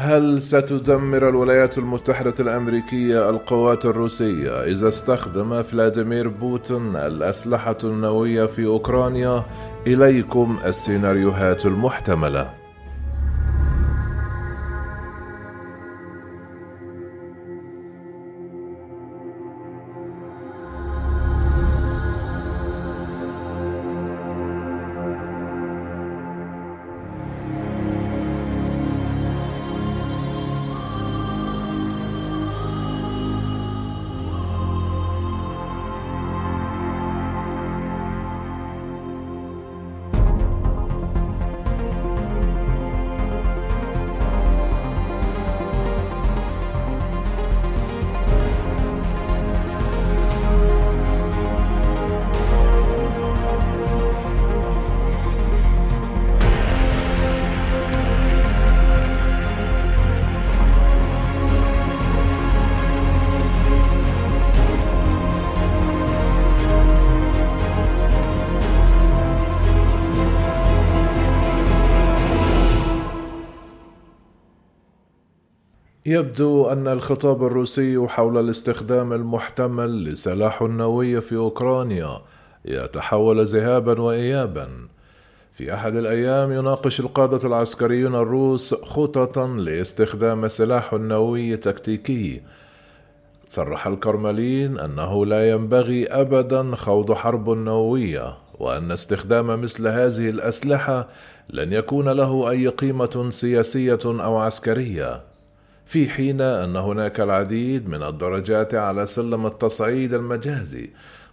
هل ستدمر الولايات المتحدة الأمريكية القوات الروسية إذا استخدم فلاديمير بوتين الأسلحة النووية في أوكرانيا؟ إليكم السيناريوهات المحتملة يبدو أن الخطاب الروسي حول الاستخدام المحتمل لسلاح النووي في أوكرانيا يتحول ذهابا وإيابا. في أحد الأيام يناقش القادة العسكريون الروس خططا لاستخدام سلاح نووي تكتيكي. صرح الكرملين أنه لا ينبغي أبدا خوض حرب نووية وأن استخدام مثل هذه الأسلحة لن يكون له أي قيمة سياسية أو عسكرية. في حين أن هناك العديد من الدرجات على سلم التصعيد المجازي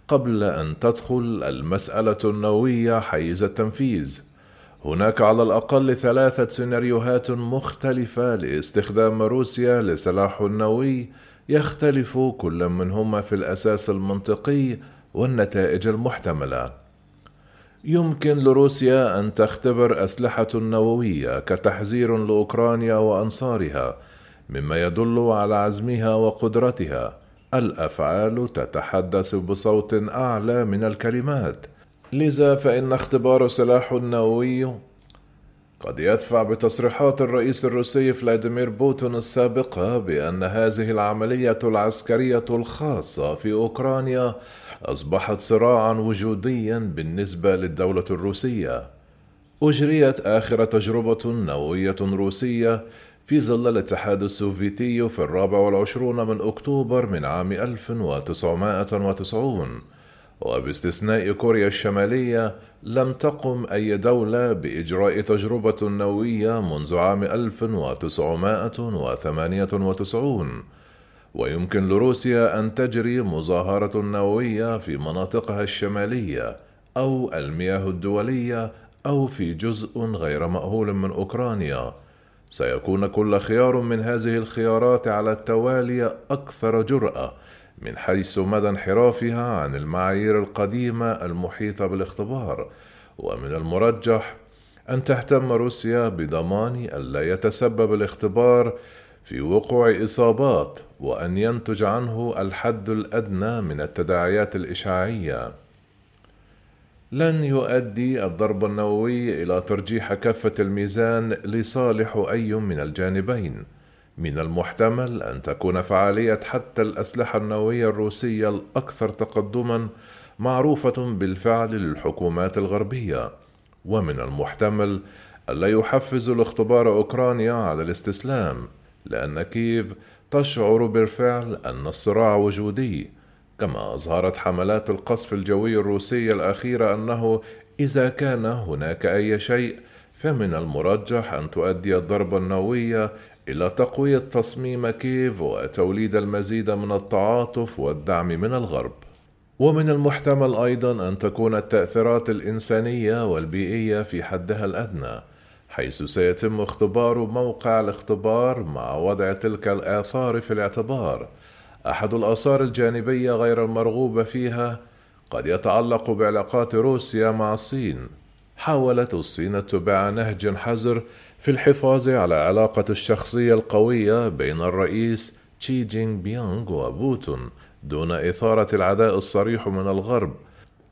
قبل أن تدخل المسألة النووية حيز التنفيذ. هناك على الأقل ثلاثة سيناريوهات مختلفة لاستخدام روسيا لسلاح نووي يختلف كل منهما في الأساس المنطقي والنتائج المحتملة. يمكن لروسيا أن تختبر أسلحة نووية كتحذير لأوكرانيا وأنصارها مما يدل على عزمها وقدرتها. الأفعال تتحدث بصوت أعلى من الكلمات. لذا فإن اختبار سلاح نووي قد يدفع بتصريحات الرئيس الروسي فلاديمير بوتون السابقه بأن هذه العملية العسكرية الخاصة في أوكرانيا أصبحت صراعا وجوديا بالنسبة للدولة الروسية. أجريت آخر تجربة نووية روسية في ظل الاتحاد السوفيتي في الرابع والعشرون من أكتوبر من عام 1990 وباستثناء كوريا الشمالية لم تقم أي دولة بإجراء تجربة نووية منذ عام 1998 ويمكن لروسيا أن تجري مظاهرة نووية في مناطقها الشمالية أو المياه الدولية أو في جزء غير مأهول من أوكرانيا. سيكون كل خيار من هذه الخيارات على التوالي أكثر جرأة من حيث مدى انحرافها عن المعايير القديمة المحيطة بالاختبار ومن المرجح أن تهتم روسيا بضمان الا يتسبب الاختبار في وقوع إصابات وأن ينتج عنه الحد الأدنى من التداعيات الإشعاعية. لن يؤدي الضرب النووي إلى ترجيح كفه الميزان لصالح أي من الجانبين. من المحتمل أن تكون فعالية حتى الأسلحة النووية الروسية الأكثر تقدما معروفة بالفعل للحكومات الغربية. ومن المحتمل الا يحفز الاختبار أوكرانيا على الاستسلام لأن كييف تشعر بالفعل أن الصراع وجودي كما أظهرت حملات القصف الجوي الروسية الأخيرة أنه إذا كان هناك أي شيء فمن المرجح أن تؤدي الضربة النووية إلى تقوية تصميم كييف وتوليد المزيد من التعاطف والدعم من الغرب. ومن المحتمل أيضا أن تكون التأثيرات الإنسانية والبيئية في حدها الأدنى، حيث سيتم اختبار موقع الاختبار مع وضع تلك الآثار في الاعتبار. أحد الآثار الجانبية غير المرغوب فيها قد يتعلق بعلاقات روسيا مع الصين. حاولت الصين اتباع نهج حذر في الحفاظ على العلاقة الشخصية القوية بين الرئيس تشي جينغ بيانغ وبوتون دون إثارة العداء الصريح من الغرب.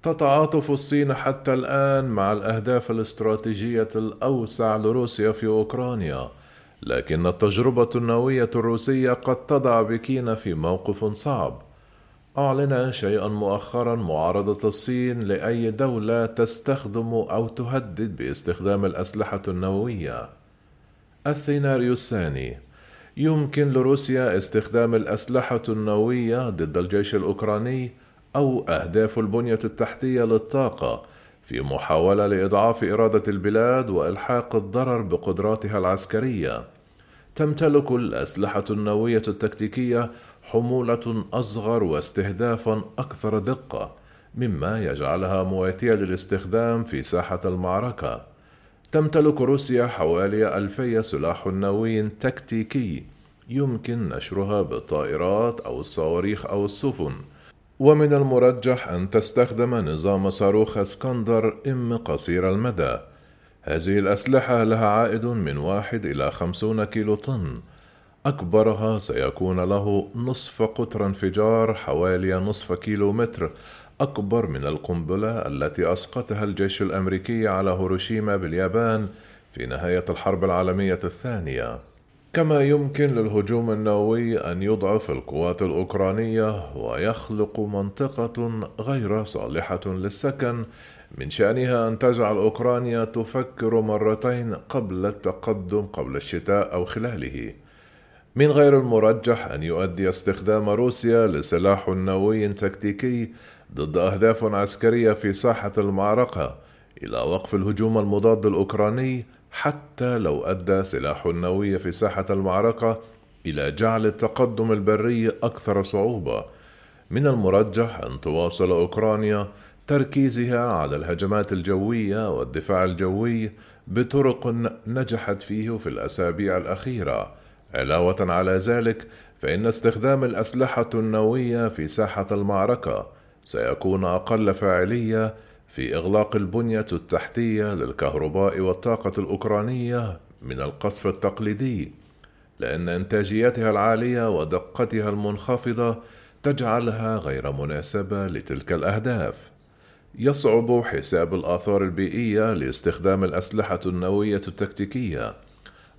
تتعاطف الصين حتى الآن مع الأهداف الاستراتيجية الأوسع لروسيا في أوكرانيا. لكن التجربة النووية الروسية قد تضع بكين في موقف صعب أعلن شيئا مؤخرا معارضة الصين لأي دولة تستخدم أو تهدد باستخدام الأسلحة النووية. السيناريو الثاني: يمكن لروسيا استخدام الأسلحة النووية ضد الجيش الأوكراني أو أهداف البنية التحتية للطاقة في محاولة لإضعاف إرادة البلاد وإلحاق الضرر بقدراتها العسكرية. تمتلك الأسلحة النووية التكتيكية حمولة أصغر واستهدافا أكثر دقة مما يجعلها مواتية للاستخدام في ساحة المعركة. تمتلك روسيا حوالي ألفي سلاح نووي تكتيكي يمكن نشرها بالطائرات أو الصواريخ أو السفن. ومن المرجح أن تستخدم نظام صاروخ اسكندر إم قصير المدى. هذه الأسلحة لها عائد من واحد إلى خمسون كيلو طن أكبرها سيكون له نصف قطر انفجار حوالي نصف كيلومتر أكبر من القنبلة التي أسقطها الجيش الأمريكي على هيروشيما باليابان في نهاية الحرب العالمية الثانية. كما يمكن للهجوم النووي أن يضعف القوات الأوكرانية ويخلق منطقة غير صالحة للسكن من شأنها أن تجعل أوكرانيا تفكر مرتين قبل التقدم قبل الشتاء أو خلاله. من غير المرجح أن يؤدي استخدام روسيا لسلاح نووي تكتيكي ضد أهداف عسكرية في ساحة المعركة إلى وقف الهجوم المضاد الأوكراني حتى لو أدى سلاح نووي في ساحة المعركة إلى جعل التقدم البري أكثر صعوبة من المرجح أن تواصل أوكرانيا تركيزها على الهجمات الجوية والدفاع الجوي بطرق نجحت فيه في الأسابيع الأخيرة علاوة على ذلك فإن استخدام الأسلحة النووية في ساحة المعركة سيكون أقل فاعلية في إغلاق البنية التحتية للكهرباء والطاقة الأوكرانية من القصف التقليدي، لأن إنتاجيتها العالية ودقتها المنخفضة تجعلها غير مناسبة لتلك الأهداف. يصعب حساب الآثار البيئية لاستخدام الأسلحة النووية التكتيكية،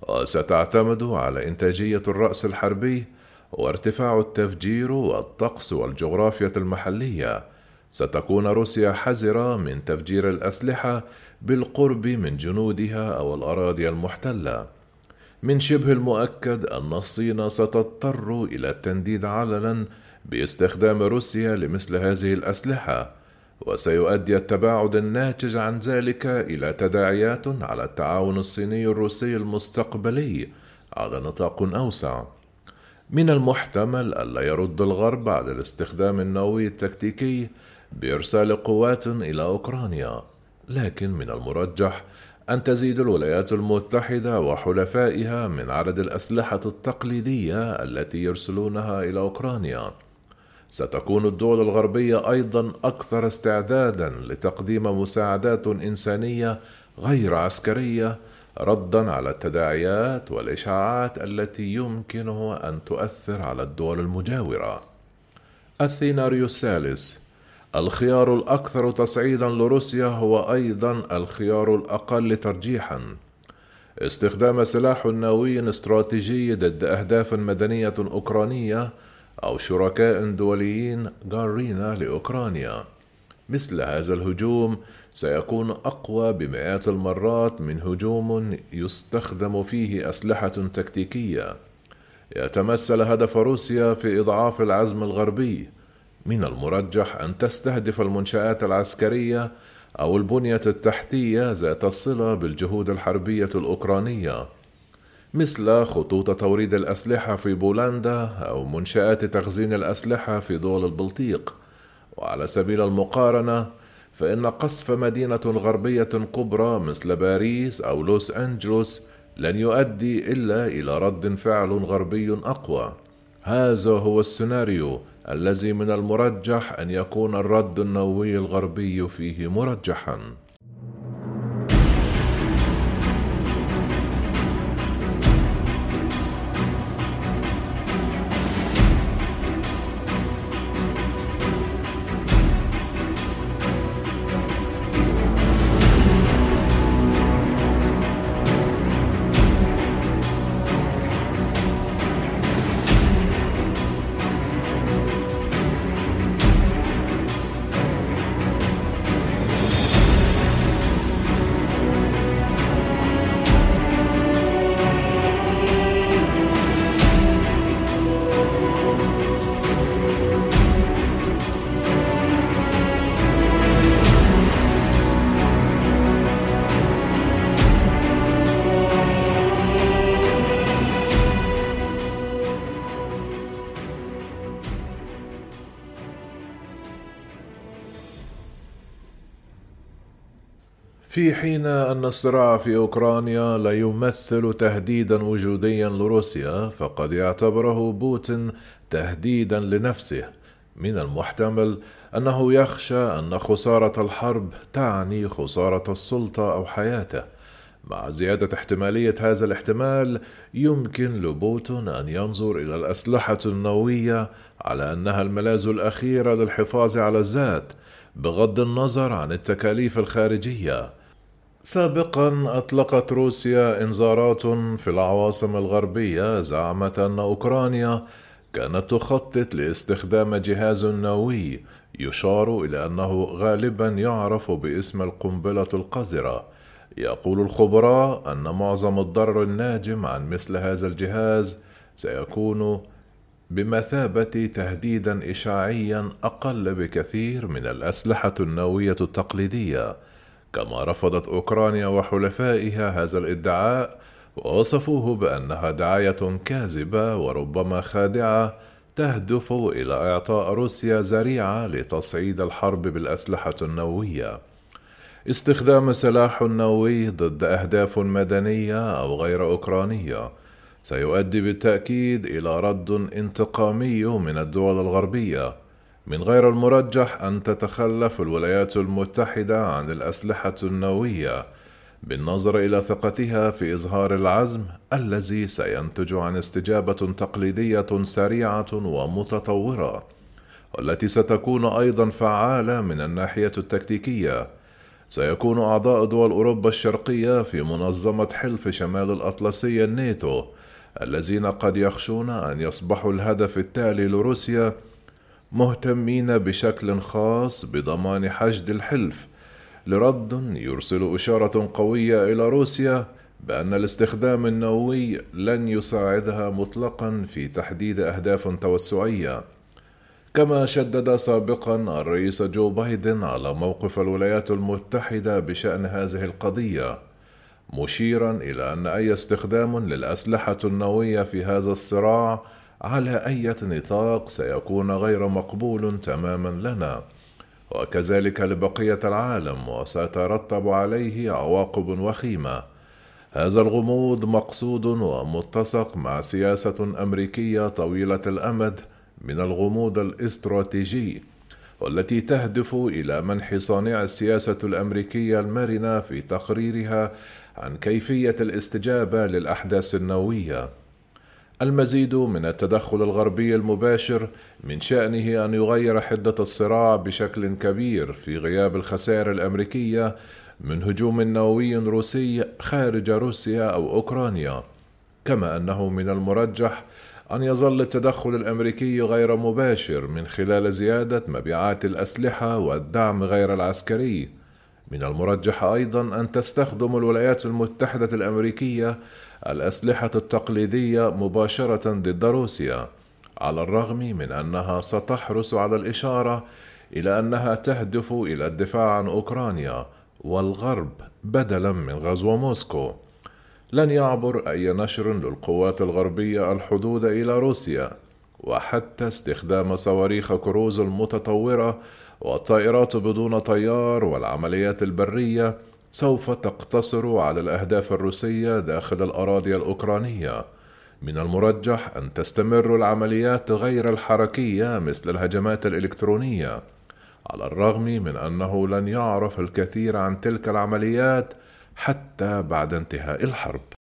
وستعتمد على إنتاجية الرأس الحربي وارتفاع التفجير والطقس والجغرافيا المحلية. ستكون روسيا حذرة من تفجير الأسلحة بالقرب من جنودها أو الأراضي المحتلة. من شبه المؤكد أن الصين ستضطر إلى التنديد علنا باستخدام روسيا لمثل هذه الأسلحة وسيؤدي التباعد الناتج عن ذلك إلى تداعيات على التعاون الصيني الروسي المستقبلي. على نطاق أوسع. من المحتمل الا يرد الغرب على الاستخدام النووي التكتيكي بإرسال قوات إلى أوكرانيا. لكن من المرجح أن تزيد الولايات المتحدة وحلفائها من عدد الأسلحة التقليدية التي يرسلونها إلى أوكرانيا. ستكون الدول الغربية أيضا أكثر استعدادا لتقديم مساعدات إنسانية غير عسكرية ردا على التداعيات والإشاعات التي يمكنه أن تؤثر على الدول المجاورة. السيناريو الثالث الخيار الأكثر تصعيدا لروسيا هو أيضا الخيار الأقل ترجيحا. استخدام سلاح نووي استراتيجي ضد أهداف مدنية أوكرانية أو شركاء دوليين جارين لأوكرانيا. مثل هذا الهجوم سيكون أقوى بمئات المرات من هجوم يستخدم فيه أسلحة تكتيكية. يتمثل هدف روسيا في إضعاف العزم الغربي. من المرجح أن تستهدف المنشآت العسكرية أو البنية التحتية ذات الصلة بالجهود الحربية الأوكرانية. مثل خطوط توريد الأسلحة في بولندا أو منشآت تخزين الأسلحة في دول البلطيق. وعلى سبيل المقارنة فإن قصف مدينة غربية كبرى مثل باريس أو لوس أنجلوس لن يؤدي إلا إلى رد فعل غربي أقوى. هذا هو السيناريو الذي من المرجح أن يكون الرد النووي الغربي فيه مرجحًا. في حين أن الصراع في أوكرانيا لا يمثل تهديدا وجوديا لروسيا فقد يعتبره بوتين تهديدا لنفسه. من المحتمل أنه يخشى أن خسارة الحرب تعني خسارة السلطة أو حياته. مع زيادة احتمالية هذا الاحتمال يمكن لبوتون أن ينظر إلى الأسلحة النووية على أنها الملاذ الأخير للحفاظ على الذات بغض النظر عن التكاليف الخارجية. سابقا أطلقت روسيا إنذارات في العواصم الغربية زعمت أن أوكرانيا كانت تخطط لاستخدام جهاز نووي يشار إلى أنه غالبا يعرف باسم القنبلة القذرة. يقول الخبراء أن معظم الضرر الناجم عن مثل هذا الجهاز سيكون بمثابة تهديدا إشعاعيا أقل بكثير من الأسلحة النووية التقليدية. كما رفضت أوكرانيا وحلفائها هذا الادعاء ووصفوه بأنها دعاية كاذبة وربما خادعة تهدف إلى إعطاء روسيا ذريعة لتصعيد الحرب بالأسلحة النووية. استخدام سلاح نووي ضد أهداف مدنية أو غير أوكرانية سيؤدي بالتأكيد إلى رد انتقامي من الدول الغربية من غير المرجح أن تتخلف الولايات المتحدة عن الأسلحة النووية بالنظر إلى ثقتها في إظهار العزم الذي سينتج عن استجابة تقليدية سريعة ومتطورة والتي ستكون أيضا فعالة من الناحية التكتيكية. سيكون أعضاء دول أوروبا الشرقية في منظمة حلف شمال الأطلسي الناتو الذين قد يخشون أن يصبحوا الهدف التالي لروسيا مهتمين بشكل خاص بضمان حشد الحلف. لرد يرسل إشارة قوية إلى روسيا بأن الاستخدام النووي لن يساعدها مطلقا في تحديد أهداف توسعية. كما شدد سابقا الرئيس جو بايدن على موقف الولايات المتحدة بشأن هذه القضية مشيرا إلى أن أي استخدام للأسلحة النووية في هذا الصراع على أي نطاق سيكون غير مقبول تماما لنا. وكذلك لبقية العالم وسيترتب عليه عواقب وخيمة. هذا الغموض مقصود ومتسق مع سياسة أمريكية طويلة الأمد من الغموض الاستراتيجي والتي تهدف إلى منح صانع السياسة الأمريكية المرنة في تقريرها عن كيفية الاستجابة للأحداث النووية. المزيد من التدخل الغربي المباشر من شأنه أن يغير حدة الصراع بشكل كبير في غياب الخسائر الأمريكية من هجوم نووي روسي خارج روسيا أو أوكرانيا. كما أنه من المرجح أن يظل التدخل الأمريكي غير مباشر من خلال زيادة مبيعات الأسلحة والدعم غير العسكري. من المرجح أيضا أن تستخدم الولايات المتحدة الأمريكية الأسلحة التقليدية مباشرة ضد روسيا على الرغم من أنها ستحرص على الإشارة إلى أنها تهدف إلى الدفاع عن أوكرانيا والغرب بدلا من غزو موسكو. لن يعبر أي نشر للقوات الغربية الحدود إلى روسيا وحتى استخدام صواريخ كروز المتطورة والطائرات بدون طيار والعمليات البرية سوف تقتصر على الأهداف الروسية داخل الأراضي الأوكرانية. من المرجح أن تستمر العمليات غير الحركية مثل الهجمات الإلكترونية على الرغم من أنه لن يعرف الكثير عن تلك العمليات حتى بعد انتهاء الحرب.